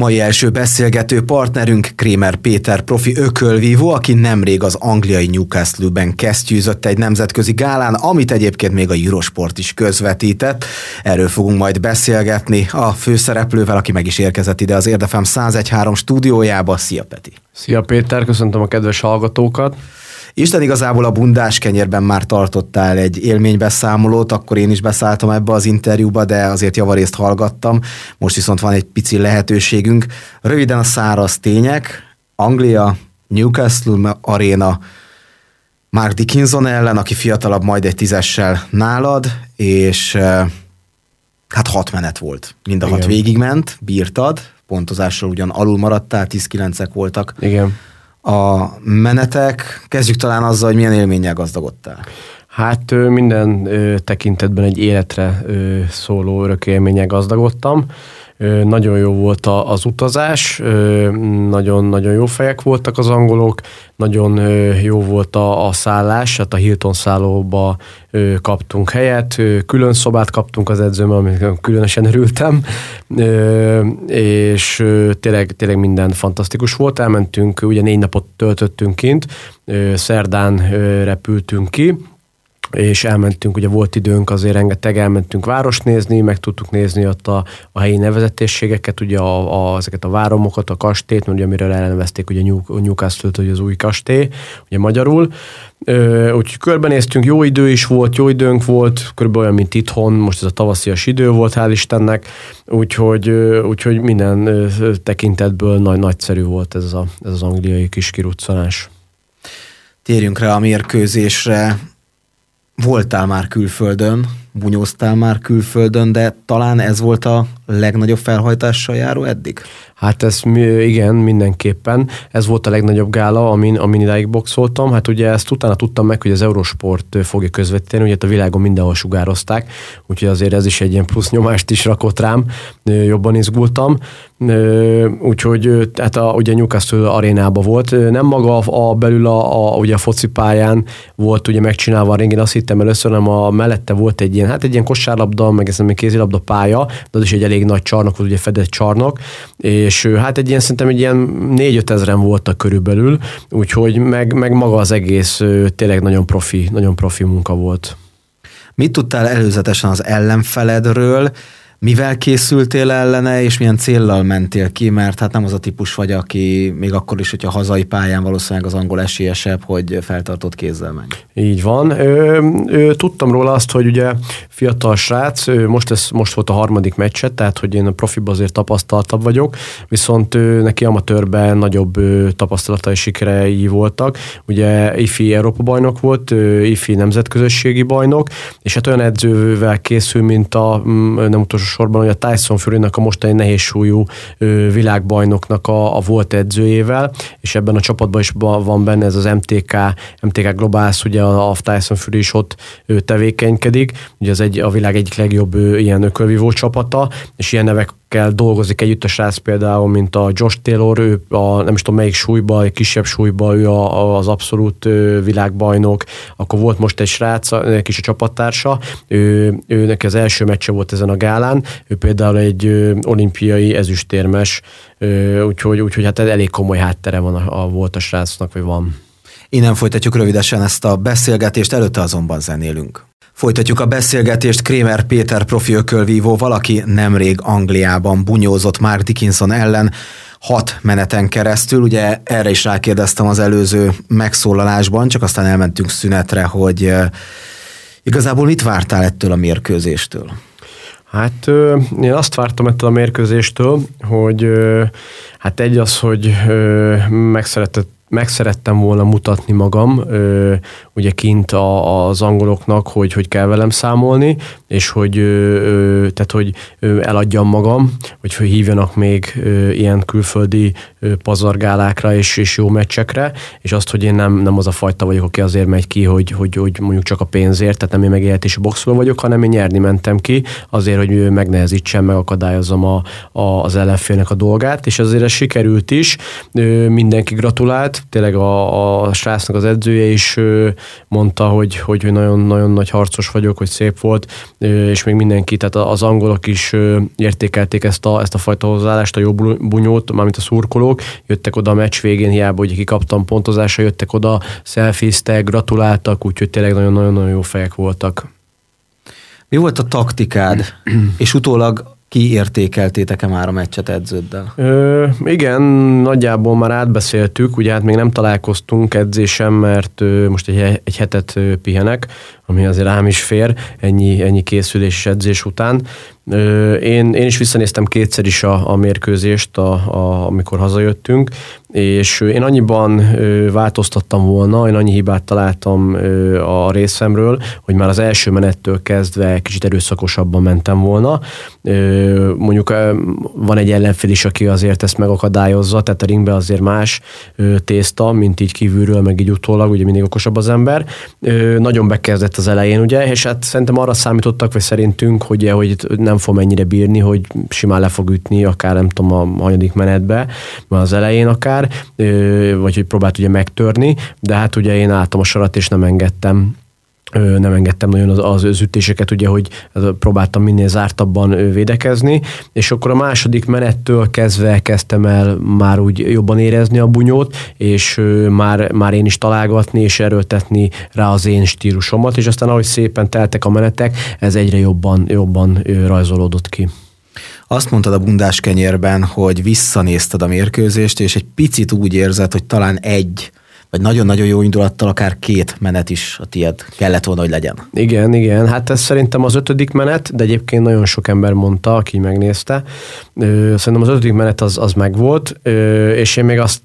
Mai első beszélgető partnerünk Krémer Péter profi ökölvívó, aki nemrég az angliai Newcastle-ben kesztyűzött egy nemzetközi gálán, amit egyébként még a Eurosport is közvetített. Erről fogunk majd beszélgetni a főszereplővel, aki meg is érkezett ide az Érdefem 101.3 stúdiójába. Szia Peti! Szia Péter, köszöntöm a kedves hallgatókat! Isten igazából a bundás kenyérben már tartottál egy élménybeszámolót, akkor én is beszálltam ebbe az interjúba, de azért javarészt hallgattam. Most viszont van egy pici lehetőségünk. Röviden a száraz tények. Anglia, Newcastle Arena, Mark Dickinson ellen, aki fiatalabb majd egy tízessel nálad, és hát hat menet volt. Mind a Igen. hat végigment, bírtad, pontozással ugyan alul maradtál, 10-9-ek voltak. Igen a menetek. Kezdjük talán azzal, hogy milyen élménnyel gazdagodtál. Hát minden tekintetben egy életre szóló örök élménnyel gazdagodtam. Nagyon jó volt az utazás, nagyon-nagyon jó fejek voltak az angolok, nagyon jó volt a, a szállás, hát a Hilton szállóba kaptunk helyet, külön szobát kaptunk az edzőmmel, amit különösen örültem, és tényleg, tényleg minden fantasztikus volt. Elmentünk, ugye négy napot töltöttünk kint, szerdán repültünk ki, és elmentünk, ugye volt időnk, azért rengeteg elmentünk várost nézni, meg tudtuk nézni ott a, a helyi nevezetésségeket, ugye a, a, ezeket a váromokat, a kastélyt, ugye amiről elnevezték ugye New, Newcastle-t, hogy az új kastély, ugye magyarul. Úgyhogy körbenéztünk, jó idő is volt, jó időnk volt, körülbelül olyan, mint itthon, most ez a tavaszias idő volt, hál' Istennek, úgyhogy, úgyhogy minden tekintetből nagy, nagyszerű volt ez, a, ez az angliai kis kiruccanás. Térjünk rá a mérkőzésre voltál már külföldön, bunyóztál már külföldön, de talán ez volt a legnagyobb felhajtással járó eddig? Hát ez igen, mindenképpen. Ez volt a legnagyobb gála, amin, amin idáig boxoltam. Hát ugye ezt utána tudtam meg, hogy az Eurosport fogja közvetíteni, ugye a világon mindenhol sugározták, úgyhogy azért ez is egy ilyen plusz nyomást is rakott rám, jobban izgultam. Úgyhogy hát a, ugye Newcastle arénában volt. Nem maga a, a belül a, a, ugye a focipályán volt ugye megcsinálva a ring, én azt hittem először, hanem a mellette volt egy ilyen, hát egy ilyen kosárlabda, meg ez egy kézilabda pálya, de az is egy elég nagy csarnok volt, ugye fedett csarnok, és hát egy ilyen, szerintem egy ilyen 4 ezeren voltak körülbelül, úgyhogy meg, meg maga az egész tényleg nagyon profi, nagyon profi munka volt. Mit tudtál előzetesen az ellenfeledről, mivel készültél ellene, és milyen céllal mentél ki, mert hát nem az a típus vagy, aki még akkor is, hogyha hazai pályán valószínűleg az angol esélyesebb, hogy feltartott kézzel menj. Így van. Ö, ö, tudtam róla azt, hogy ugye fiatal srác, ö, most, ez, most volt a harmadik meccse, tehát hogy én a profiba azért tapasztaltabb vagyok, viszont ö, neki amatőrben nagyobb ö, tapasztalatai sikerei voltak. Ugye IFI Európa bajnok volt, ö, IFI nemzetközösségi bajnok, és hát olyan edzővel készül, mint a nem utolsó sorban, hogy a Tyson fury a mostani nehéz súlyú világbajnoknak a, a volt edzőjével, és ebben a csapatban is van benne ez az MTK, MTK Globális, ugye a, a Tyson Fury is ott tevékenykedik, ugye az egy, a világ egyik legjobb ilyen ökölvívó csapata, és ilyen nevek kell dolgozik együtt a srác például, mint a Josh Taylor, ő a, nem is tudom melyik súlyba, egy kisebb súlyba, ő a, a, az abszolút világbajnok, akkor volt most egy srác, neki is a csapattársa, ő, ő neki az első meccse volt ezen a gálán, ő például egy olimpiai ezüstérmes, úgyhogy, úgyhogy hát elég komoly háttere van a, a volt a srácnak, vagy van. Innen folytatjuk rövidesen ezt a beszélgetést, előtte azonban zenélünk. Folytatjuk a beszélgetést Krémer Péter profi ökölvívó, valaki nemrég Angliában bunyózott Mark Dickinson ellen, hat meneten keresztül. Ugye erre is rákérdeztem az előző megszólalásban, csak aztán elmentünk szünetre, hogy igazából mit vártál ettől a mérkőzéstől? Hát én azt vártam ettől a mérkőzéstől, hogy hát egy az, hogy megszeretett meg szerettem volna mutatni magam, ö, ugye kint a, az angoloknak, hogy hogy kell velem számolni, és hogy, ö, tehát, hogy eladjam magam, hogy hívjanak még ö, ilyen külföldi ö, pazargálákra és, és jó meccsekre, és azt, hogy én nem, nem az a fajta vagyok, aki azért megy ki, hogy, hogy, hogy mondjuk csak a pénzért, tehát nem én megélhetési boxoló vagyok, hanem én nyerni mentem ki, azért, hogy megnehezítsem, megakadályozom a, a, az ellenfélnek a dolgát, és azért ez sikerült is, ö, mindenki gratulált. Tényleg a, a srácnak az edzője is mondta, hogy, hogy, hogy nagyon, nagyon nagy harcos vagyok, hogy szép volt, és még mindenki, tehát az angolok is értékelték ezt a, ezt a fajta hozzáállást, a jó bunyót, mármint a szurkolók, jöttek oda a meccs végén, hiába, hogy kikaptam pontozásra, jöttek oda, szelfiztek, gratuláltak, úgyhogy tényleg nagyon-nagyon jó fejek voltak. Mi volt a taktikád? és utólag kiértékeltétek-e már a meccset edződdel? Ö, igen, nagyjából már átbeszéltük, ugye hát még nem találkoztunk edzésem, mert ö, most egy, egy hetet ö, pihenek, ami azért rám is fér, ennyi, ennyi készülés és edzés után. Én, én is visszanéztem kétszer is a, a mérkőzést, a, a, amikor hazajöttünk, és én annyiban változtattam volna, én annyi hibát találtam a részemről, hogy már az első menettől kezdve kicsit erőszakosabban mentem volna. Mondjuk van egy ellenfél is, aki azért ezt megakadályozza, tehát a ringbe azért más tészta, mint így kívülről, meg így utólag, ugye mindig okosabb az ember. Nagyon bekezdett az elején, ugye, és hát szerintem arra számítottak, vagy szerintünk, hogy, hogy nem fog mennyire bírni, hogy simán le fog ütni, akár nem tudom, a hanyadik menetbe, vagy az elején akár, vagy hogy próbált ugye megtörni, de hát ugye én álltam a sarat, és nem engedtem nem engedtem nagyon az, az ütéseket, ugye, hogy próbáltam minél zártabban védekezni, és akkor a második menettől kezdve kezdtem el már úgy jobban érezni a bunyót, és már, már én is találgatni és erőltetni rá az én stílusomat, és aztán ahogy szépen teltek a menetek, ez egyre jobban, jobban rajzolódott ki. Azt mondtad a bundás kenyérben, hogy visszanézted a mérkőzést, és egy picit úgy érzed, hogy talán egy vagy nagyon-nagyon jó indulattal akár két menet is a tied kellett volna, hogy legyen. Igen, igen, hát ez szerintem az ötödik menet, de egyébként nagyon sok ember mondta, aki megnézte. Szerintem az ötödik menet az, az megvolt, és én még azt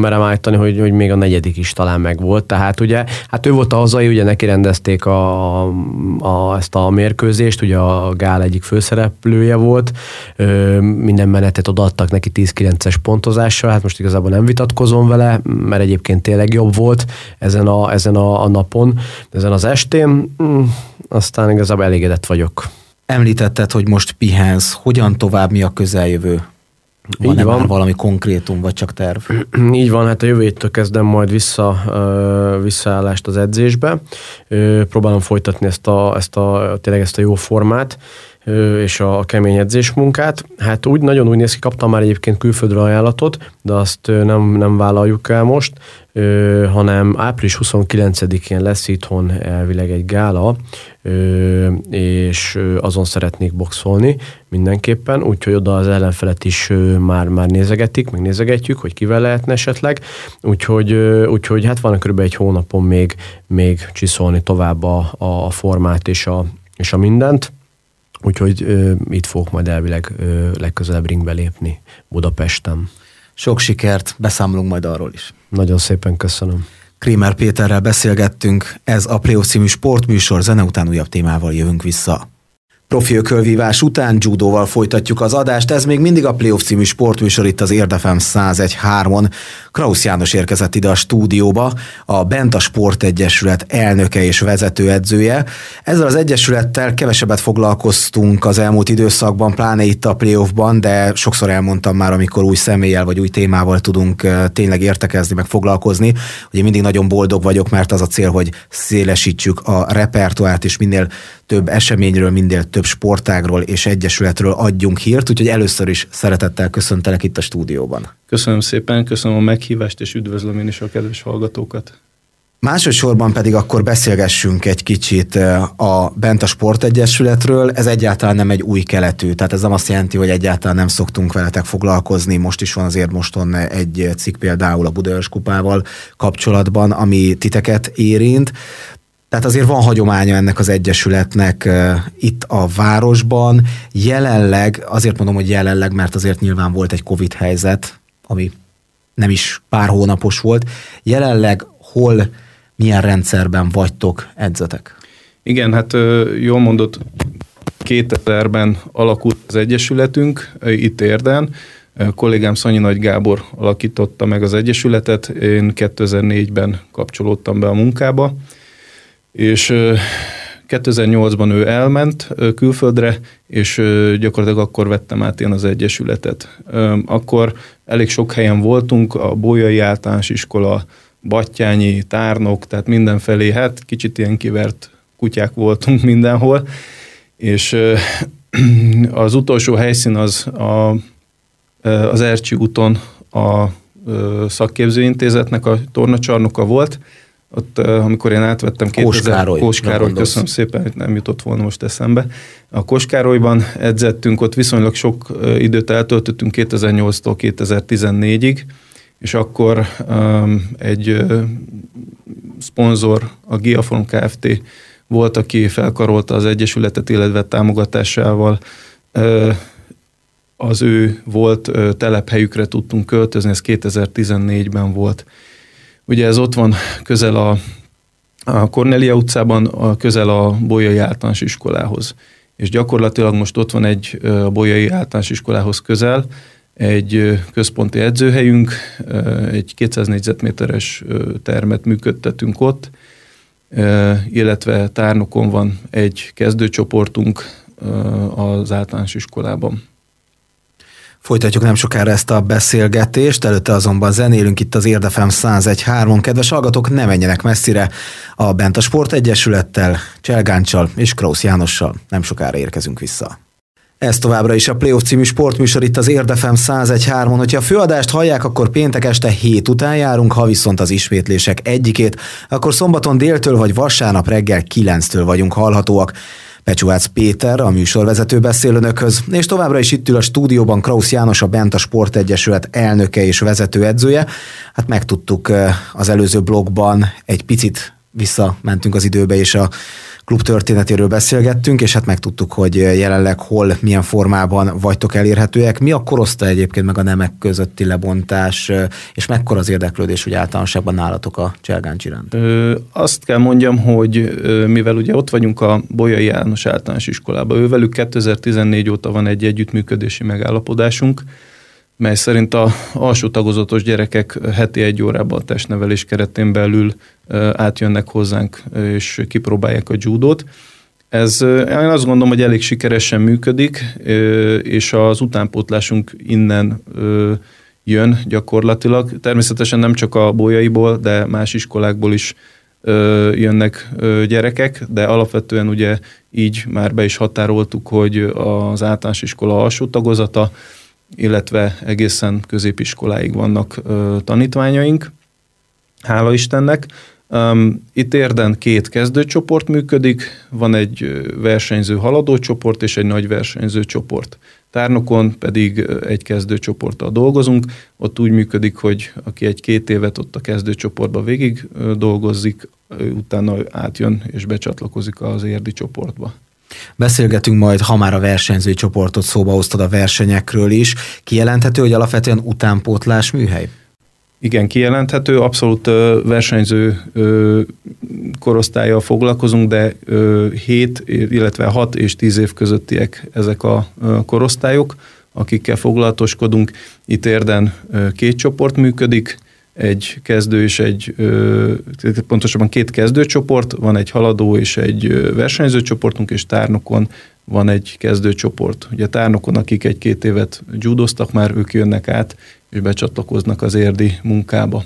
merem állítani, hogy, hogy még a negyedik is talán megvolt. Tehát ugye, hát ő volt a hazai, ugye neki rendezték a, a, ezt a mérkőzést, ugye a Gál egyik főszereplője volt, minden menetet odaadtak neki 10-9-es pontozással, hát most igazából nem vitatkozom vele, mert egyébként tényleg jobb volt ezen a, ezen a, a napon, ezen az estén, mm, aztán igazából elégedett vagyok. Említetted, hogy most pihensz, hogyan tovább, mi a közeljövő? Van-e van. valami konkrétum, vagy csak terv? Így van, hát a jövő héttől kezdem majd vissza, visszaállást az edzésbe. Próbálom folytatni ezt a, ezt a, tényleg ezt a jó formát és a kemény edzésmunkát. Hát úgy nagyon úgy néz ki, kaptam már egyébként külföldre ajánlatot, de azt nem, nem vállaljuk el most, hanem április 29-én lesz itthon elvileg egy gála, és azon szeretnék boxolni mindenképpen, úgyhogy oda az ellenfelet is már, már nézegetik, meg nézegetjük, hogy kivel lehetne esetleg, úgyhogy, úgyhogy hát van kb. egy hónapon még, még csiszolni tovább a, a formát és a, és a mindent Úgyhogy ö, itt fogok majd elvileg ö, legközelebb ringbe lépni Budapesten. Sok sikert, beszámolunk majd arról is. Nagyon szépen köszönöm. Krémer Péterrel beszélgettünk, ez a Playoff című sportműsor, zene után újabb témával jövünk vissza. Profi ökölvívás után judóval folytatjuk az adást, ez még mindig a Playoff című sportműsor itt az Érdefem 101.3-on. Krausz János érkezett ide a stúdióba, a Benta Sport Egyesület elnöke és vezetőedzője. Ezzel az egyesülettel kevesebbet foglalkoztunk az elmúlt időszakban, pláne itt a playoffban, de sokszor elmondtam már, amikor új személlyel vagy új témával tudunk tényleg értekezni, meg foglalkozni. Ugye mindig nagyon boldog vagyok, mert az a cél, hogy szélesítsük a repertoárt, és minél több eseményről, minél több sportágról és egyesületről adjunk hírt, úgyhogy először is szeretettel köszöntelek itt a stúdióban. Köszönöm szépen, köszönöm a meghívást, és üdvözlöm én is a kedves hallgatókat. Másodszorban pedig akkor beszélgessünk egy kicsit a Bent a Sportegyesületről. Ez egyáltalán nem egy új keletű, tehát ez nem azt jelenti, hogy egyáltalán nem szoktunk veletek foglalkozni. Most is van azért moston egy cikk például a Budaörs kupával kapcsolatban, ami titeket érint. Tehát azért van hagyománya ennek az egyesületnek uh, itt a városban. Jelenleg, azért mondom, hogy jelenleg, mert azért nyilván volt egy Covid helyzet, ami nem is pár hónapos volt. Jelenleg hol, milyen rendszerben vagytok, edzetek? Igen, hát jól mondott, 2000-ben alakult az Egyesületünk itt Érden. A kollégám Szanyi Nagy Gábor alakította meg az Egyesületet, én 2004-ben kapcsolódtam be a munkába, és 2008-ban ő elment külföldre, és gyakorlatilag akkor vettem át én az Egyesületet. Akkor elég sok helyen voltunk, a Bolyai Általános Iskola, Battyányi, Tárnok, tehát mindenfelé, hát kicsit ilyen kivert kutyák voltunk mindenhol, és az utolsó helyszín az a, az Ercsi úton a szakképzőintézetnek a tornacsarnoka volt, ott, amikor én átvettem 2000, Kóskároly. Kóskároly, köszönöm szépen, hogy nem jutott volna most eszembe. A Kóskárolyban edzettünk, ott viszonylag sok időt eltöltöttünk 2008-tól 2014-ig, és akkor um, egy uh, szponzor, a Giaform Kft. volt, aki felkarolta az Egyesületet, illetve támogatásával uh, az ő volt uh, telephelyükre tudtunk költözni, ez 2014-ben volt. Ugye ez ott van közel a, a Cornelia utcában, a, közel a Bolyai általános iskolához. És gyakorlatilag most ott van egy a Bolyai általános iskolához közel, egy központi edzőhelyünk, egy 200 négyzetméteres termet működtetünk ott, illetve tárnokon van egy kezdőcsoportunk az általános iskolában. Folytatjuk nem sokára ezt a beszélgetést, előtte azonban zenélünk itt az Érdefem 101.3-on. Kedves hallgatók, ne menjenek messzire a Bent a Sport Egyesülettel, Cselgáncsal és Krausz Jánossal. Nem sokára érkezünk vissza. Ez továbbra is a Playoff című sportműsor itt az Érdefem 101.3-on. Hogyha a főadást hallják, akkor péntek este 7 után járunk, ha viszont az ismétlések egyikét, akkor szombaton déltől vagy vasárnap reggel 9-től vagyunk hallhatóak. Pecsúác Péter, a műsorvezető beszél önökhöz, és továbbra is itt ül a stúdióban Krausz János, a Bent a Sportegyesület elnöke és vezetőedzője. Hát megtudtuk az előző blogban egy picit visszamentünk az időbe, és a klub történetéről beszélgettünk, és hát megtudtuk, hogy jelenleg hol, milyen formában vagytok elérhetőek. Mi a korosztály egyébként, meg a nemek közötti lebontás, és mekkora az érdeklődés, hogy általánosságban nálatok a Cselgáncs iránt? Ö, azt kell mondjam, hogy mivel ugye ott vagyunk a Bolyai János általános iskolában, ővelük 2014 óta van egy együttműködési megállapodásunk, mely szerint a alsó tagozatos gyerekek heti egy órában a testnevelés keretén belül átjönnek hozzánk és kipróbálják a judót. Ez én azt gondolom, hogy elég sikeresen működik, és az utánpótlásunk innen jön gyakorlatilag. Természetesen nem csak a bolyaiból, de más iskolákból is jönnek gyerekek, de alapvetően ugye így már be is határoltuk, hogy az általános iskola alsó tagozata, illetve egészen középiskoláig vannak tanítványaink, hála Istennek. Itt érden két kezdőcsoport működik, van egy versenyző haladó csoport és egy nagy versenyző csoport. Tárnokon pedig egy kezdőcsoporttal dolgozunk, ott úgy működik, hogy aki egy-két évet ott a kezdőcsoportba végig dolgozik, utána átjön és becsatlakozik az érdi csoportba. Beszélgetünk majd, ha már a versenyzői csoportot szóba hoztad a versenyekről is. Kijelenthető, hogy alapvetően utánpótlás műhely? Igen, kijelenthető, abszolút versenyző korosztályjal foglalkozunk, de 7, illetve 6 és 10 év közöttiek ezek a korosztályok, akikkel foglalatoskodunk. Itt érden két csoport működik, egy kezdő és egy, pontosabban két kezdőcsoport, van egy haladó és egy versenyző csoportunk, és tárnokon van egy kezdőcsoport. Ugye tárnokon, akik egy-két évet judoztak már, ők jönnek át, és becsatlakoznak az érdi munkába.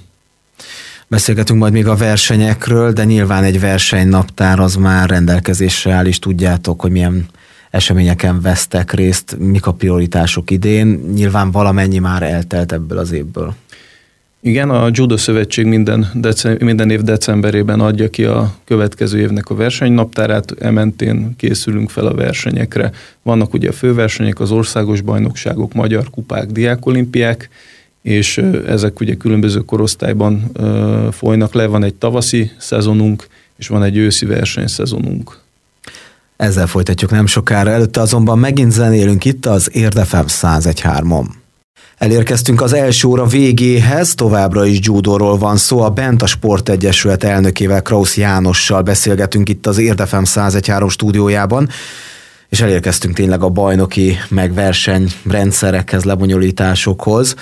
Beszélgetünk majd még a versenyekről, de nyilván egy versenynaptár az már rendelkezésre áll, és tudjátok, hogy milyen eseményeken vesztek részt, mik a prioritások idén. Nyilván valamennyi már eltelt ebből az évből. Igen, a Judo Szövetség minden, dece- minden év decemberében adja ki a következő évnek a versenynaptárát, ementén készülünk fel a versenyekre. Vannak ugye a főversenyek, az országos bajnokságok, magyar kupák, diákolimpiák, és ezek ugye különböző korosztályban ö, folynak le. Van egy tavaszi szezonunk, és van egy őszi versenyszezonunk. Ezzel folytatjuk nem sokára. Előtte azonban megint zenélünk itt az Érdefem 101.3-on. Elérkeztünk az első óra végéhez, továbbra is judóról van szó. A Bent a Sportegyesület elnökével, Krausz Jánossal beszélgetünk itt az Érdefem 101.3 stúdiójában, és elérkeztünk tényleg a bajnoki meg rendszerekhez, lebonyolításokhoz.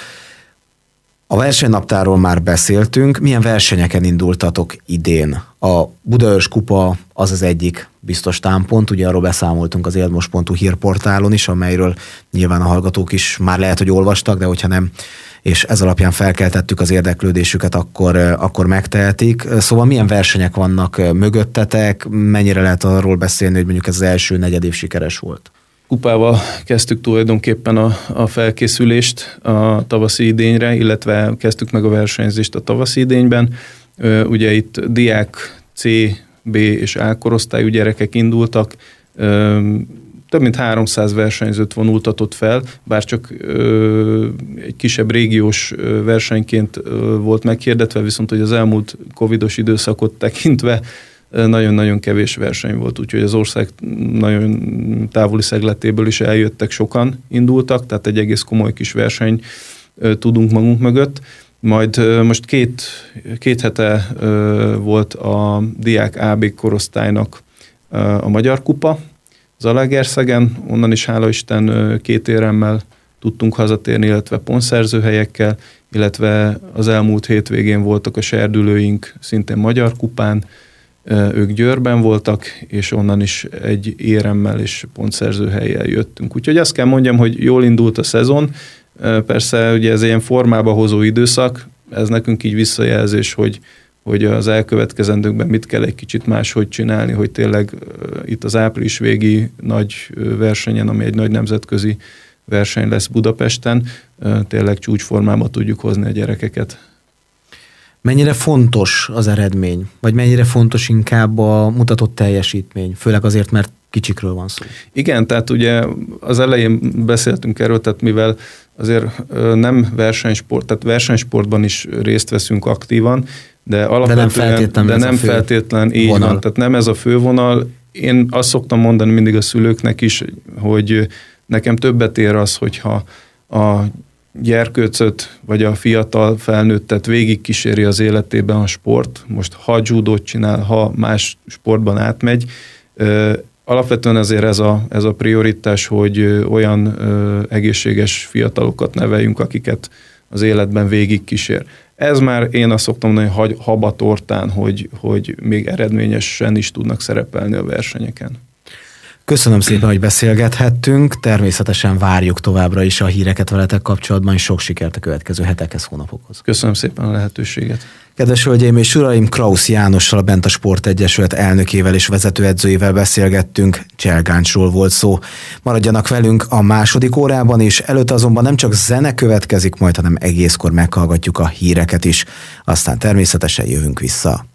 A versenynaptáról már beszéltünk. Milyen versenyeken indultatok idén? A Budaörs Kupa az az egyik biztos támpont, ugye arról beszámoltunk az élmos.hu hírportálon is, amelyről nyilván a hallgatók is már lehet, hogy olvastak, de hogyha nem, és ez alapján felkeltettük az érdeklődésüket, akkor, akkor megtehetik. Szóval milyen versenyek vannak mögöttetek, mennyire lehet arról beszélni, hogy mondjuk ez az első negyedév sikeres volt? Kupával kezdtük tulajdonképpen a, a felkészülést a tavaszi idényre, illetve kezdtük meg a versenyzést a tavaszi idényben. Ugye itt diák C, B és A korosztályú gyerekek indultak, több mint 300 versenyzőt vonultatott fel, bár csak egy kisebb régiós versenyként volt meghirdetve, viszont hogy az elmúlt covidos időszakot tekintve nagyon-nagyon kevés verseny volt, úgyhogy az ország nagyon távoli szegletéből is eljöttek, sokan indultak, tehát egy egész komoly kis verseny tudunk magunk mögött. Majd most két, két hete volt a diák AB korosztálynak a Magyar Kupa, Zalaegerszegen, onnan is hála Isten két éremmel tudtunk hazatérni, illetve pontszerzőhelyekkel, illetve az elmúlt hétvégén voltak a serdülőink szintén Magyar Kupán, ők Győrben voltak, és onnan is egy éremmel és pontszerző helyjel jöttünk. Úgyhogy azt kell mondjam, hogy jól indult a szezon, persze ugye ez ilyen formába hozó időszak, ez nekünk így visszajelzés, hogy, hogy az elkövetkezendőkben mit kell egy kicsit máshogy csinálni, hogy tényleg itt az április végi nagy versenyen, ami egy nagy nemzetközi verseny lesz Budapesten, tényleg csúcsformába tudjuk hozni a gyerekeket. Mennyire fontos az eredmény, vagy mennyire fontos inkább a mutatott teljesítmény, főleg azért, mert kicsikről van szó. Igen, tehát ugye az elején beszéltünk erről, tehát mivel azért nem versenysport, tehát versenysportban is részt veszünk aktívan, de alapvetően de nem feltétlen, de nem feltétlen így vonal. van, tehát nem ez a fővonal. Én azt szoktam mondani mindig a szülőknek is, hogy nekem többet ér az, hogyha a gyerkőcöt, vagy a fiatal felnőttet végigkíséri az életében a sport. Most ha judót csinál, ha más sportban átmegy, alapvetően azért ez a, ez a prioritás, hogy olyan egészséges fiatalokat neveljünk, akiket az életben végigkísér. Ez már én azt szoktam mondani, hogy habatortán, hogy, hogy még eredményesen is tudnak szerepelni a versenyeken. Köszönöm szépen, hogy beszélgethettünk. Természetesen várjuk továbbra is a híreket veletek kapcsolatban, és sok sikert a következő hetekhez, hónapokhoz. Köszönöm szépen a lehetőséget. Kedves hölgyeim és uraim, Krausz Jánossal, a Bent a Sport Egyesület elnökével és vezetőedzőjével beszélgettünk, Cselgáncsról volt szó. Maradjanak velünk a második órában, és előtt azonban nem csak zene következik majd, hanem egészkor meghallgatjuk a híreket is. Aztán természetesen jövünk vissza.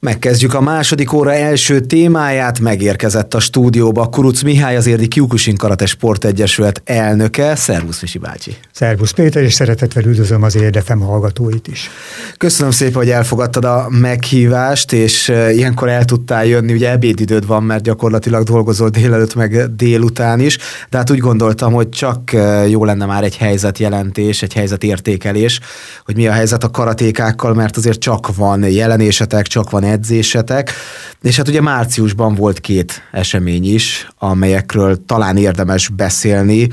Megkezdjük a második óra első témáját, megérkezett a stúdióba Kuruc Mihály, az érdi Kiukusin Karate Sport Egyesület elnöke. Szervusz, Misi bácsi! Szervusz Péter, és szeretettel üdvözlöm az érdefem hallgatóit is. Köszönöm szépen, hogy elfogadtad a meghívást, és ilyenkor el tudtál jönni, ugye ebédidőd van, mert gyakorlatilag dolgozol délelőtt, meg délután is, de hát úgy gondoltam, hogy csak jó lenne már egy helyzetjelentés, egy helyzetértékelés, hogy mi a helyzet a karatékákkal, mert azért csak van jelenésetek, csak van edzésetek, és hát ugye márciusban volt két esemény is, amelyekről talán érdemes beszélni.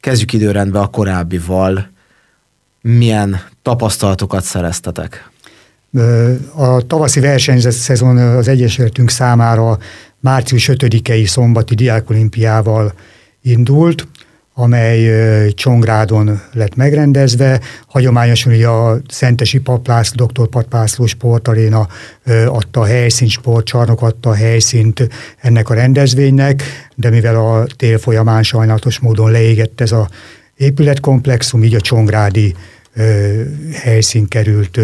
Kezdjük időrendben a korábbival. Milyen tapasztalatokat szereztetek? A tavaszi versenyszezon az Egyesületünk számára március 5-i szombati diákolimpiával indult amely Csongrádon lett megrendezve. Hagyományosan ugye a Szentesi Paplászló, dr. Paplászló sportaréna adta a helyszínt, sportcsarnok adta a helyszínt ennek a rendezvénynek, de mivel a tél folyamán sajnálatos módon leégett ez a épületkomplexum, így a Csongrádi helyszín került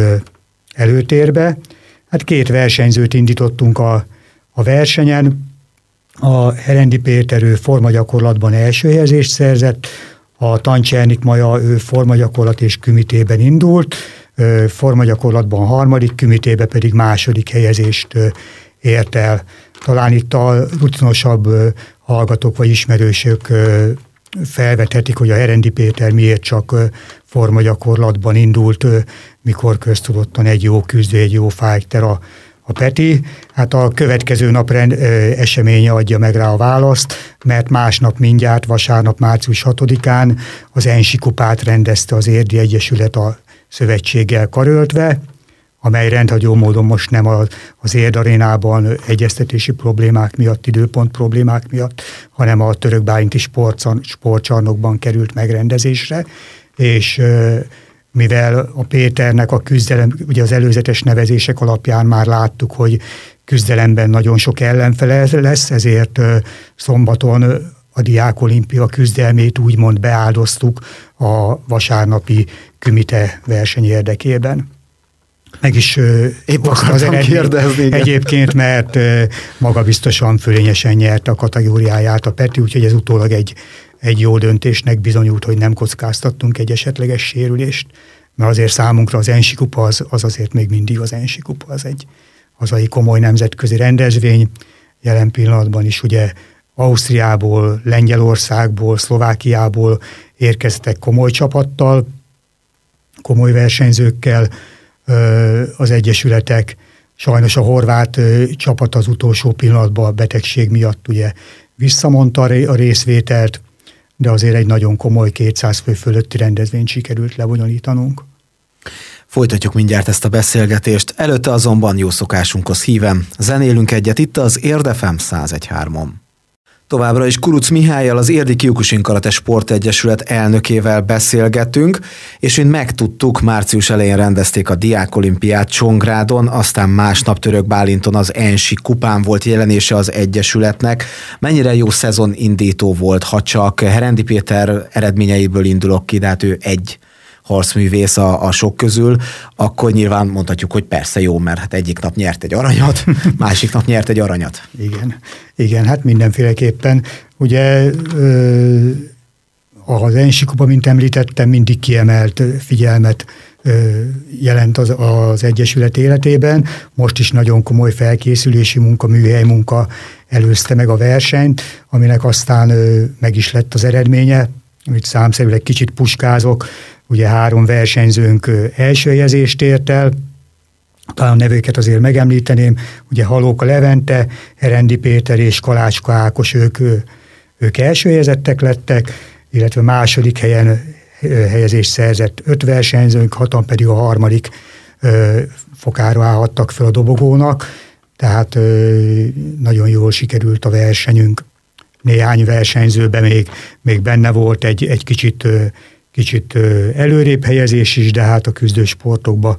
előtérbe. Hát két versenyzőt indítottunk a, a versenyen, a Herendi Péter ő formagyakorlatban első helyezést szerzett, a Tancsernik Maja ő formagyakorlat és kümitében indult, formagyakorlatban harmadik, kümitében pedig második helyezést ért el. Talán itt a rutinosabb hallgatók vagy ismerősök felvethetik, hogy a Herendi Péter miért csak formagyakorlatban indult, mikor köztudottan egy jó küzdő, egy jó fighter a a Peti, hát a következő nap rend, ö, eseménye adja meg rá a választ, mert másnap mindjárt, vasárnap, március 6-án az Ensi kupát rendezte az Érdi Egyesület a szövetséggel karöltve, amely rendhagyó módon most nem az, az érdarénában egyeztetési problémák miatt, időpont problémák miatt, hanem a török bálinti sportcsarnokban került megrendezésre, és mivel a Péternek a küzdelem, ugye az előzetes nevezések alapján már láttuk, hogy küzdelemben nagyon sok ellenfele lesz, ezért szombaton a Diák Olimpia küzdelmét úgymond beáldoztuk a vasárnapi kümite verseny érdekében. Meg is Épp az kérdezni, igen. egyébként, mert magabiztosan fölényesen nyert a kategóriáját a Peti, úgyhogy ez utólag egy, egy jó döntésnek bizonyult, hogy nem kockáztattunk egy esetleges sérülést, mert azért számunkra az Ensi kupa az, az azért még mindig az Ensi kupa, az egy hazai komoly nemzetközi rendezvény, jelen pillanatban is ugye Ausztriából, Lengyelországból, Szlovákiából érkeztek komoly csapattal, komoly versenyzőkkel az egyesületek. Sajnos a horvát csapat az utolsó pillanatban a betegség miatt ugye visszamondta a részvételt, de azért egy nagyon komoly 200 fő fölötti rendezvényt sikerült lebonyolítanunk. Folytatjuk mindjárt ezt a beszélgetést, előtte azonban jó szokásunkhoz hívem. Zenélünk egyet itt az Érdefem 101.3-on. Továbbra is Kuruc Mihályjal, az Érdi Kiukusin Karate Sportegyesület elnökével beszélgetünk, és mint megtudtuk, március elején rendezték a Diák Olimpiát Csongrádon, aztán másnap Török Bálinton az Ensi kupán volt jelenése az Egyesületnek. Mennyire jó szezon indító volt, ha csak Herendi Péter eredményeiből indulok ki, de hát ő egy harcművész a, a sok közül, akkor nyilván mondhatjuk, hogy persze jó, mert hát egyik nap nyert egy aranyat, másik nap nyert egy aranyat. Igen, igen, hát mindenféleképpen. Ugye ö, az Ensikuba, mint említettem, mindig kiemelt figyelmet jelent az, az Egyesület életében. Most is nagyon komoly felkészülési munka, műhely munka előzte meg a versenyt, aminek aztán meg is lett az eredménye, amit számszerűleg kicsit puskázok, Ugye három versenyzőnk első helyezést ért el, talán nevőket azért megemlíteném, ugye Halóka Levente, Erendi Péter és Kalácska Ákos, ők, ők első helyezettek lettek, illetve második helyen helyezést szerzett öt versenyzőnk, hatan pedig a harmadik fokára állhattak fel a dobogónak, tehát nagyon jól sikerült a versenyünk. Néhány versenyzőben még, még benne volt egy, egy kicsit kicsit előrébb helyezés is, de hát a küzdősportokban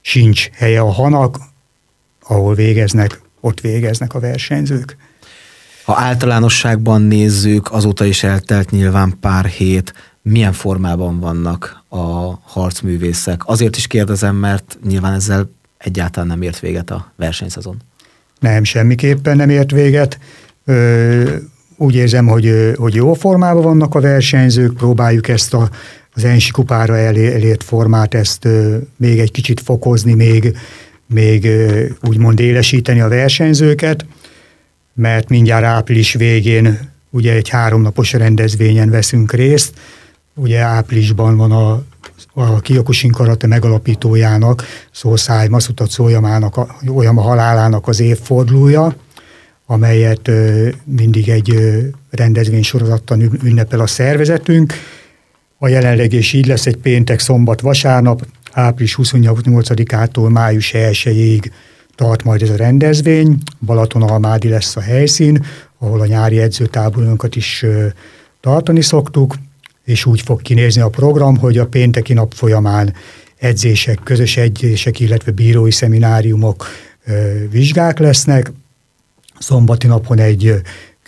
sincs helye a hanak, ahol végeznek, ott végeznek a versenyzők. Ha általánosságban nézzük, azóta is eltelt nyilván pár hét, milyen formában vannak a harcművészek? Azért is kérdezem, mert nyilván ezzel egyáltalán nem ért véget a versenyszezon. Nem, semmiképpen nem ért véget. Ö, úgy érzem, hogy, hogy jó formában vannak a versenyzők, próbáljuk ezt a az Ensi kupára elért formát, ezt még egy kicsit fokozni, még, még úgymond élesíteni a versenyzőket, mert mindjárt április végén ugye egy háromnapos rendezvényen veszünk részt, ugye áprilisban van a, a Kiokusin karate megalapítójának, Szószáj Masuta Szójamának, a, a halálának az évfordulója, amelyet mindig egy rendezvénysorozattal ünnepel a szervezetünk, a jelenleg is így lesz egy péntek, szombat, vasárnap, április 28-ától május 1-ig tart majd ez a rendezvény. Balatonalmádi lesz a helyszín, ahol a nyári edzőtáborunkat is tartani szoktuk, és úgy fog kinézni a program, hogy a pénteki nap folyamán edzések, közös edzések, illetve bírói szemináriumok, vizsgák lesznek. Szombati napon egy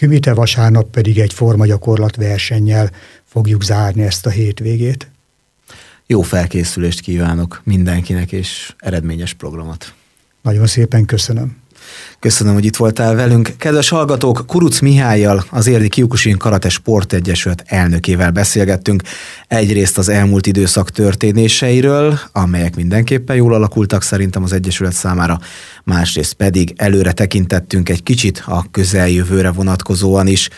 kümite, vasárnap pedig egy formagyakorlat versennyel fogjuk zárni ezt a hétvégét. Jó felkészülést kívánok mindenkinek, és eredményes programot. Nagyon szépen köszönöm. Köszönöm, hogy itt voltál velünk. Kedves hallgatók, Kuruc Mihályjal, az Érdi Kiukusin Karate Sportegyesület elnökével beszélgettünk. Egyrészt az elmúlt időszak történéseiről, amelyek mindenképpen jól alakultak szerintem az Egyesület számára, másrészt pedig előre tekintettünk egy kicsit a közeljövőre vonatkozóan is.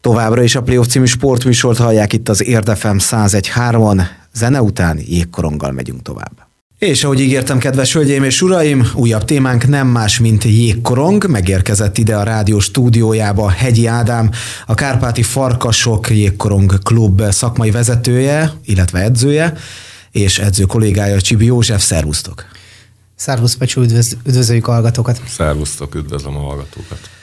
Továbbra is a Playoff című sportműsort hallják itt az Érdefem 101.3-on, zene után jégkoronggal megyünk tovább. És ahogy ígértem, kedves hölgyeim és uraim, újabb témánk nem más, mint jégkorong. Megérkezett ide a rádió stúdiójába Hegyi Ádám, a Kárpáti Farkasok Jégkorong Klub szakmai vezetője, illetve edzője, és edző kollégája Csibi József, szervusztok! Szervusz Pecsú, üdvöz, üdvözöljük a hallgatókat! Szervusztok, üdvözlöm a hallgatókat!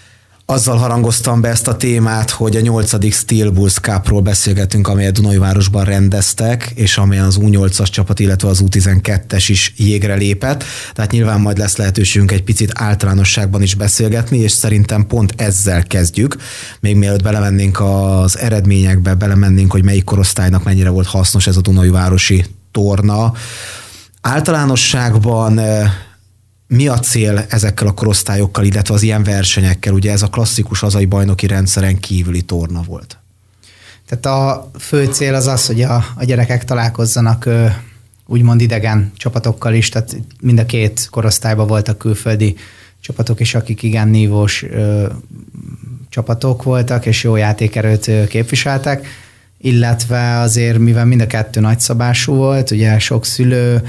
Azzal harangoztam be ezt a témát, hogy a 8. Steel Bulls Cupról beszélgetünk, amelyet Dunajvárosban rendeztek, és amelyen az U8-as csapat, illetve az U12-es is jégre lépett. Tehát nyilván majd lesz lehetőségünk egy picit általánosságban is beszélgetni, és szerintem pont ezzel kezdjük. Még mielőtt belemennénk az eredményekbe, belemennénk, hogy melyik korosztálynak mennyire volt hasznos ez a Dunajvárosi torna. Általánosságban eh, mi a cél ezekkel a korosztályokkal, illetve az ilyen versenyekkel? Ugye ez a klasszikus hazai bajnoki rendszeren kívüli torna volt. Tehát a fő cél az az, hogy a, a gyerekek találkozzanak úgymond idegen csapatokkal is, tehát mind a két korosztályban voltak külföldi csapatok is, akik igen nívós ö, csapatok voltak, és jó játékerőt képviseltek, illetve azért, mivel mind a kettő nagyszabású volt, ugye sok szülő,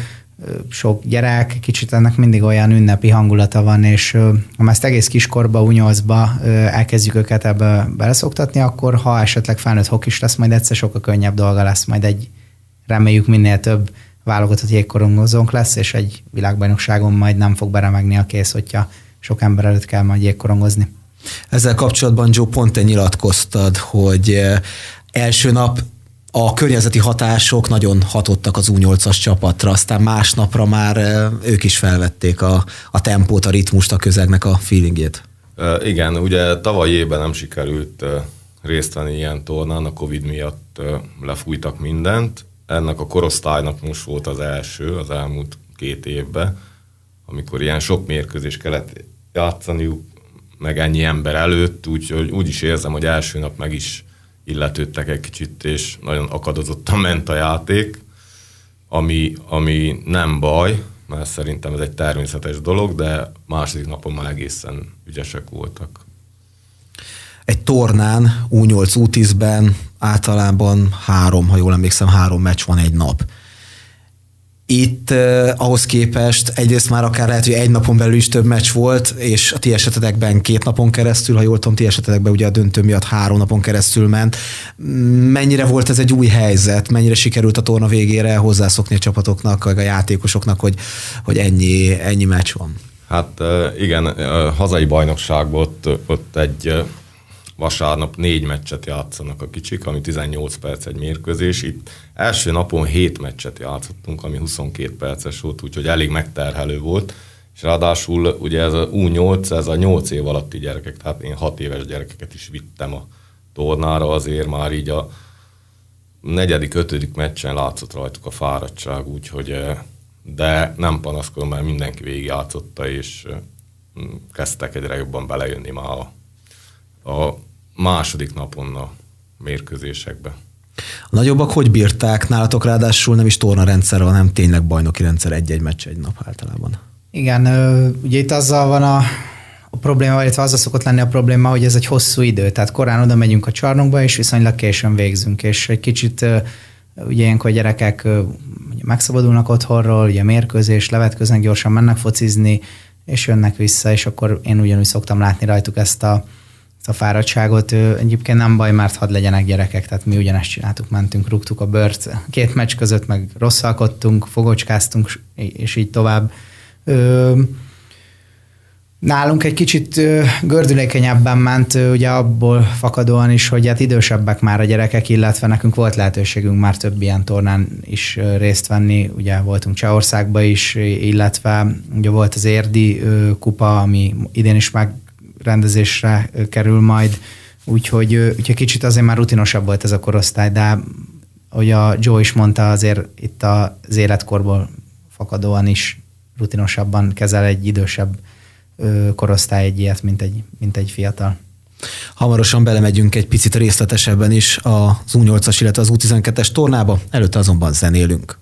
sok gyerek, kicsit ennek mindig olyan ünnepi hangulata van, és ha ezt egész kiskorba, unyolcba elkezdjük őket ebbe beleszoktatni, akkor ha esetleg felnőtt hokis lesz, majd egyszer sokkal könnyebb dolga lesz, majd egy reméljük minél több válogatott jégkorongozónk lesz, és egy világbajnokságon majd nem fog beremegni a kész, hogyha sok ember előtt kell majd jégkorongozni. Ezzel kapcsolatban, Joe, pont te nyilatkoztad, hogy első nap a környezeti hatások nagyon hatottak az U8-as csapatra, aztán másnapra már ők is felvették a, a tempót, a ritmust, a közegnek a feelingét. Igen, ugye tavaly évben nem sikerült részt venni ilyen tornán, a Covid miatt lefújtak mindent. Ennek a korosztálynak most volt az első, az elmúlt két évben, amikor ilyen sok mérkőzés kellett játszaniuk, meg ennyi ember előtt, úgyhogy úgy is érzem, hogy első nap meg is illetődtek egy kicsit, és nagyon akadozottan ment a játék, ami, ami nem baj, mert szerintem ez egy természetes dolog, de második napon már egészen ügyesek voltak. Egy tornán, U8, U10-ben általában három, ha jól emlékszem, három meccs van egy nap. Itt eh, ahhoz képest egyrészt már akár lehet, hogy egy napon belül is több meccs volt, és a ti esetetekben két napon keresztül, ha jól tudom, ti esetetekben ugye a döntő miatt három napon keresztül ment. Mennyire volt ez egy új helyzet? Mennyire sikerült a torna végére hozzászokni a csapatoknak, a játékosoknak, hogy, hogy ennyi, ennyi meccs van? Hát igen, hazai bajnokságban ott, ott egy vasárnap négy meccset játszanak a kicsik, ami 18 perc egy mérkőzés. Itt első napon 7 meccset játszottunk, ami 22 perces volt, úgyhogy elég megterhelő volt. És ráadásul ugye ez a U8, ez a 8 év alatti gyerekek, tehát én 6 éves gyerekeket is vittem a tornára, azért már így a negyedik, ötödik meccsen látszott rajtuk a fáradtság, úgyhogy de nem panaszkodom, mert mindenki végigjátszotta, és kezdtek egyre jobban belejönni már a, a második napon a mérkőzésekbe. A nagyobbak hogy bírták? Nálatok ráadásul nem is torna rendszer, hanem tényleg bajnoki rendszer egy-egy meccs egy nap általában. Igen, ugye itt azzal van a, a probléma, illetve azzal szokott lenni a probléma, hogy ez egy hosszú idő, tehát korán oda megyünk a csarnokba, és viszonylag későn végzünk, és egy kicsit ugye ilyenkor a gyerekek ugye megszabadulnak otthonról, ugye mérkőzés, levetköznek, gyorsan mennek focizni, és jönnek vissza, és akkor én ugyanúgy szoktam látni rajtuk ezt a, ezt a fáradtságot. Egyébként nem baj, mert hadd legyenek gyerekek, tehát mi ugyanezt csináltuk, mentünk, rúgtuk a bört, két meccs között meg rosszalkodtunk, fogocskáztunk, és így tovább. Nálunk egy kicsit gördülékenyebben ment, ugye abból fakadóan is, hogy hát idősebbek már a gyerekek, illetve nekünk volt lehetőségünk már több ilyen tornán is részt venni, ugye voltunk Csehországba is, illetve ugye volt az érdi kupa, ami idén is meg rendezésre kerül majd, úgyhogy, úgyhogy kicsit azért már rutinosabb volt ez a korosztály, de ahogy a Joe is mondta, azért itt az életkorból fakadóan is rutinosabban kezel egy idősebb korosztály egy ilyet, mint egy, mint egy fiatal. Hamarosan belemegyünk egy picit részletesebben is az U8-as, illetve az U12-es tornába, előtte azonban zenélünk.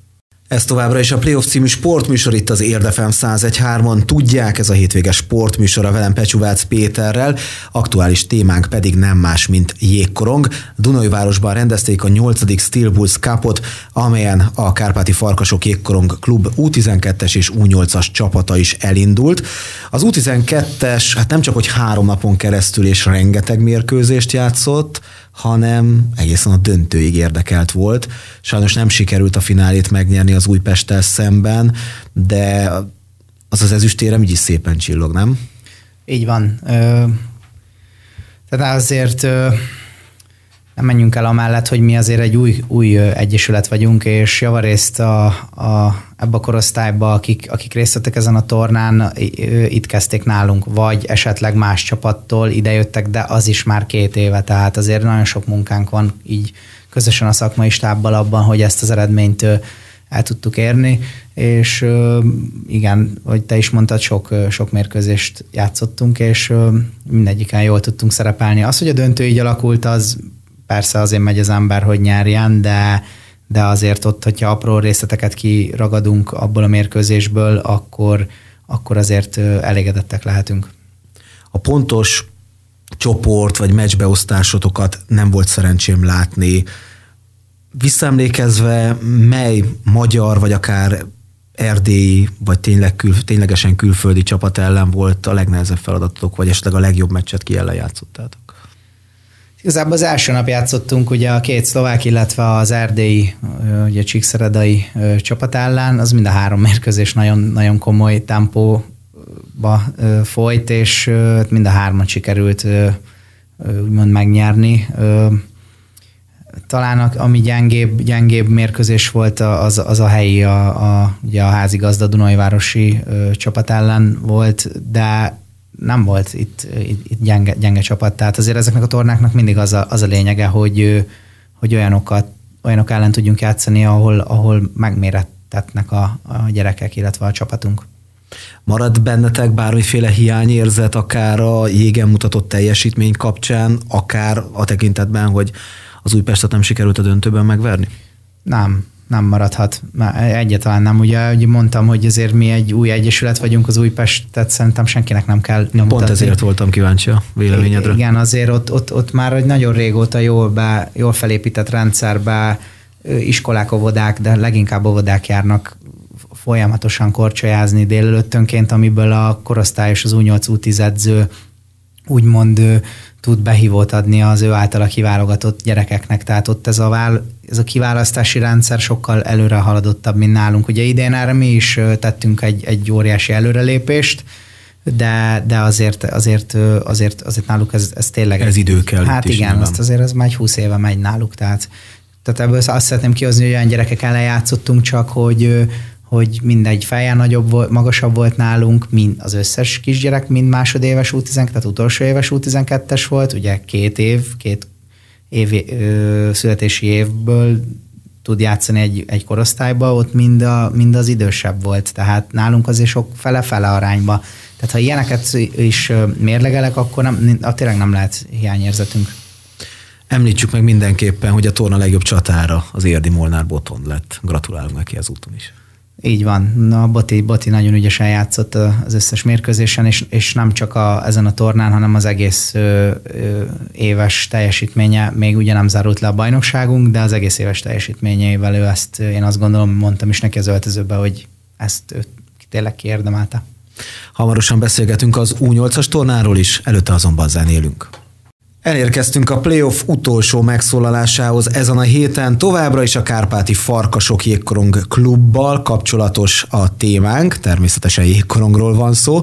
Ez továbbra is a Playoff című sportműsor itt az Érdefem 101.3-on. Tudják, ez a hétvége sportműsor a velem Pecsuvác Péterrel. Aktuális témánk pedig nem más, mint jégkorong. Dunajvárosban rendezték a 8. Steel Bulls Cupot, amelyen a Kárpáti Farkasok Jégkorong Klub U12-es és U8-as csapata is elindult. Az U12-es hát nem csak, hogy három napon keresztül és rengeteg mérkőzést játszott, hanem egészen a döntőig érdekelt volt. Sajnos nem sikerült a finálét megnyerni az Újpesttel szemben, de az az ezüstérem így is szépen csillog, nem? Így van. Tehát azért nem menjünk el amellett, hogy mi azért egy új, új egyesület vagyunk, és javarészt a, a, ebbe a korosztályba, akik, akik részt vettek ezen a tornán, itt kezdték nálunk, vagy esetleg más csapattól idejöttek, de az is már két éve, tehát azért nagyon sok munkánk van így közösen a szakmai stábbal abban, hogy ezt az eredményt el tudtuk érni, és igen, hogy te is mondtad, sok, sok mérkőzést játszottunk, és mindegyiken jól tudtunk szerepelni. Az, hogy a döntő így alakult, az persze azért megy az ember, hogy nyerjen, de, de azért ott, hogyha apró részleteket kiragadunk abból a mérkőzésből, akkor, akkor azért elégedettek lehetünk. A pontos csoport vagy meccsbeosztásotokat nem volt szerencsém látni. Visszaemlékezve, mely magyar, vagy akár erdélyi, vagy tényleg kül, ténylegesen külföldi csapat ellen volt a legnehezebb feladatotok, vagy esetleg a legjobb meccset ki ellen játszottátok? Igazából az első nap játszottunk ugye a két szlovák, illetve az erdélyi, ugye csíkszeredai csapat ellen, az mind a három mérkőzés nagyon, nagyon komoly tempóba folyt, és mind a hármat sikerült úgymond megnyerni. Talán ami gyengébb, gyengébb mérkőzés volt, az, az a helyi, a, a, ugye a házigazda Dunajvárosi csapat ellen volt, de nem volt itt, itt, itt gyenge, gyenge csapat, tehát azért ezeknek a tornáknak mindig az a, az a lényege, hogy, hogy olyanokat, olyanok ellen tudjunk játszani, ahol, ahol megmérettetnek a, a gyerekek, illetve a csapatunk. Marad bennetek bármiféle hiányérzet, akár a jégen mutatott teljesítmény kapcsán, akár a tekintetben, hogy az Újpestet nem sikerült a döntőben megverni? Nem, nem maradhat. Egyáltalán nem. Ugye, ugye mondtam, hogy azért mi egy új egyesület vagyunk, az Újpestet szerintem senkinek nem kell nyomtatni. Pont ezért voltam kíváncsi a véleményedre. Igen, azért ott, ott, ott már egy nagyon régóta jól, be, jól felépített rendszerbe iskolák, óvodák, de leginkább óvodák járnak folyamatosan korcsolyázni délelőttönként, amiből a korosztályos az U8 U10 edző úgymond tud behívót adni az ő általa kiválogatott gyerekeknek. Tehát ott ez a, vál, ez a kiválasztási rendszer sokkal előre haladottabb, mint nálunk. Ugye idén erre mi is tettünk egy, egy óriási előrelépést, de, de azért, azért, azért, azért náluk ez, ez tényleg... Ez idő kell. Hát igen, azt azért ez már egy 20 éve megy náluk, tehát, tehát ebből azt szeretném kihozni, hogy olyan gyerekek ellen játszottunk csak, hogy, hogy mindegy feje nagyobb volt, magasabb volt nálunk, mint az összes kisgyerek, mind másodéves U12, tehát utolsó éves U12-es volt, ugye két év, két év, ö, születési évből tud játszani egy, egy korosztályba, ott mind, a, mind az idősebb volt, tehát nálunk azért sok fele-fele arányba. Tehát ha ilyeneket is mérlegelek, akkor nem, tényleg nem lehet hiányérzetünk. Említsük meg mindenképpen, hogy a torna legjobb csatára az Érdi Molnár Botond lett. Gratulálunk neki az úton is. Így van. Na, Boti, Boti nagyon ügyesen játszott az összes mérkőzésen, és, és nem csak a, ezen a tornán, hanem az egész ö, ö, éves teljesítménye, még ugye nem zárult le a bajnokságunk, de az egész éves teljesítményeivel ő ezt, én azt gondolom, mondtam is neki az öltözőbe, hogy ezt ő tényleg kiérdemelte. Hamarosan beszélgetünk az U8-as tornáról is, előtte azonban zenélünk. Elérkeztünk a playoff utolsó megszólalásához ezen a héten. Továbbra is a Kárpáti Farkasok Jégkorong klubbal kapcsolatos a témánk, természetesen jégkorongról van szó,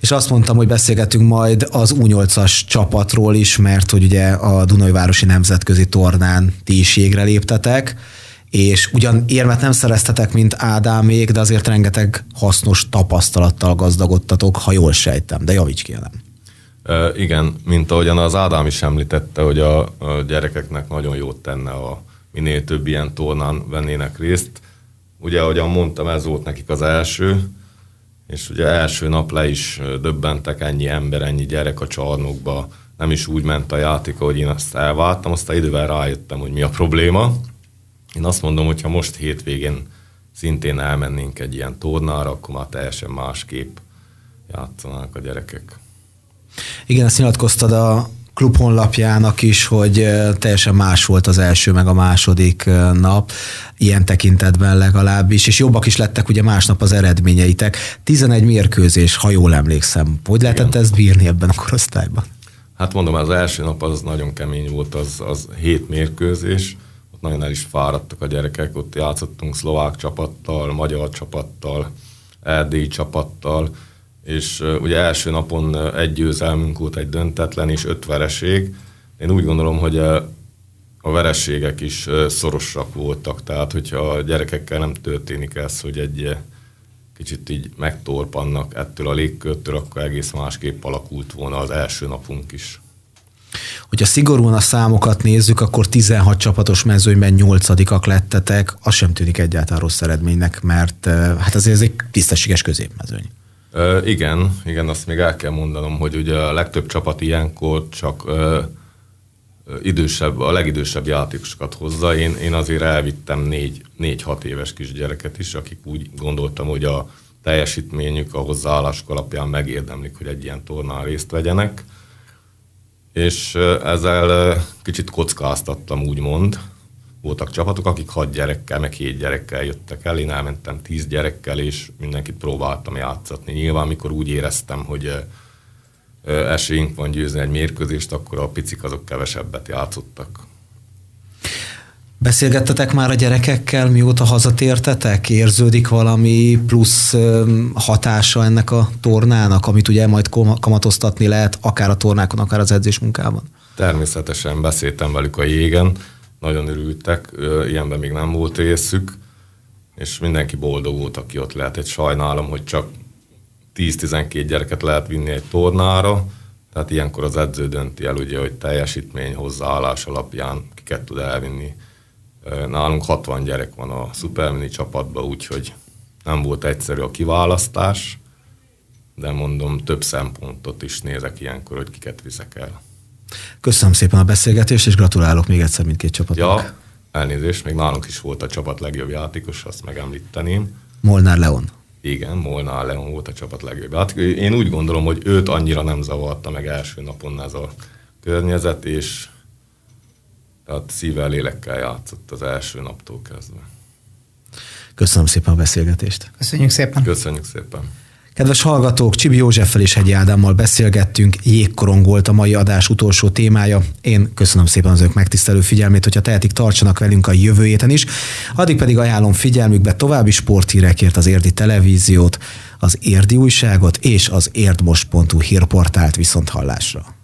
és azt mondtam, hogy beszélgetünk majd az U8-as csapatról is, mert hogy ugye a Dunajvárosi Nemzetközi Tornán ti is jégre léptetek, és ugyan érmet nem szereztetek, mint Ádámék, de azért rengeteg hasznos tapasztalattal gazdagodtatok, ha jól sejtem, de javíts Igen, mint ahogyan az Ádám is említette, hogy a, gyerekeknek nagyon jót tenne, a minél több ilyen tornán vennének részt. Ugye, ahogyan mondtam, ez volt nekik az első, és ugye első nap le is döbbentek ennyi ember, ennyi gyerek a csarnokba, nem is úgy ment a játék, hogy én azt elváltam, aztán idővel rájöttem, hogy mi a probléma. Én azt mondom, hogy ha most hétvégén szintén elmennénk egy ilyen tornára, akkor már teljesen másképp játszanak a gyerekek. Igen, ezt nyilatkoztad a klub honlapjának is, hogy teljesen más volt az első meg a második nap, ilyen tekintetben legalábbis, és jobbak is lettek ugye másnap az eredményeitek. 11 mérkőzés, ha jól emlékszem. Hogy lehetett Igen. ezt bírni ebben a korosztályban? Hát mondom, az első nap az nagyon kemény volt, az, az hét mérkőzés, ott nagyon el is fáradtak a gyerekek, ott játszottunk szlovák csapattal, magyar csapattal, erdélyi csapattal, és ugye első napon egy győzelmünk volt, egy döntetlen és öt vereség. Én úgy gondolom, hogy a verességek is szorosak voltak, tehát hogyha a gyerekekkel nem történik ez, hogy egy kicsit így megtorpannak ettől a légkörtől, akkor egész másképp alakult volna az első napunk is. Hogyha szigorúan a számokat nézzük, akkor 16 csapatos mezőnyben nyolcadikak lettetek, az sem tűnik egyáltalán rossz eredménynek, mert hát azért ez egy tisztességes középmezőny. Igen, igen, azt még el kell mondanom, hogy ugye a legtöbb csapat ilyenkor csak ö, idősebb, a legidősebb játékosokat hozza. Én, én azért elvittem négy, négy-hat éves kisgyereket is, akik úgy gondoltam, hogy a teljesítményük a hozzáállásuk alapján megérdemlik, hogy egy ilyen tornán részt vegyenek. És ezzel kicsit kockáztattam, úgymond. Voltak csapatok, akik hat gyerekkel, meg hét gyerekkel jöttek el, én elmentem tíz gyerekkel, és mindenkit próbáltam játszatni. Nyilván, amikor úgy éreztem, hogy esélyünk van győzni egy mérkőzést, akkor a picik azok kevesebbet játszottak. Beszélgettetek már a gyerekekkel, mióta hazatértetek? Érződik valami plusz hatása ennek a tornának, amit ugye majd kamatoztatni lehet, akár a tornákon, akár az edzés munkában? Természetesen beszéltem velük a jégen, nagyon örültek, ilyenben még nem volt részük, és mindenki boldog volt, aki ott lehet. Egy sajnálom, hogy csak 10-12 gyereket lehet vinni egy tornára, tehát ilyenkor az edző dönti el, ugye, hogy teljesítmény, hozzáállás alapján kiket tud elvinni. Nálunk 60 gyerek van a Supermini csapatban, úgyhogy nem volt egyszerű a kiválasztás, de mondom, több szempontot is nézek ilyenkor, hogy kiket viszek el. Köszönöm szépen a beszélgetést, és gratulálok még egyszer mindkét csapatnak. Ja, elnézést, még nálunk is volt a csapat legjobb játékos, azt megemlíteném. Molnár Leon. Igen, Molnár Leon volt a csapat legjobb. Hát én úgy gondolom, hogy őt annyira nem zavarta meg első napon ez a környezet, és tehát szívvel, lélekkel játszott az első naptól kezdve. Köszönöm szépen a beszélgetést. Köszönjük szépen. Köszönjük szépen. Kedves hallgatók, Csibi Józseffel és Hegyi Ádámmal beszélgettünk, jégkorong volt a mai adás utolsó témája. Én köszönöm szépen az önök megtisztelő figyelmét, hogyha tehetik, tartsanak velünk a jövő héten is. Addig pedig ajánlom figyelmükbe további sporthírekért az Érdi Televíziót, az Érdi Újságot és az érdmost.hu hírportált viszont hallásra.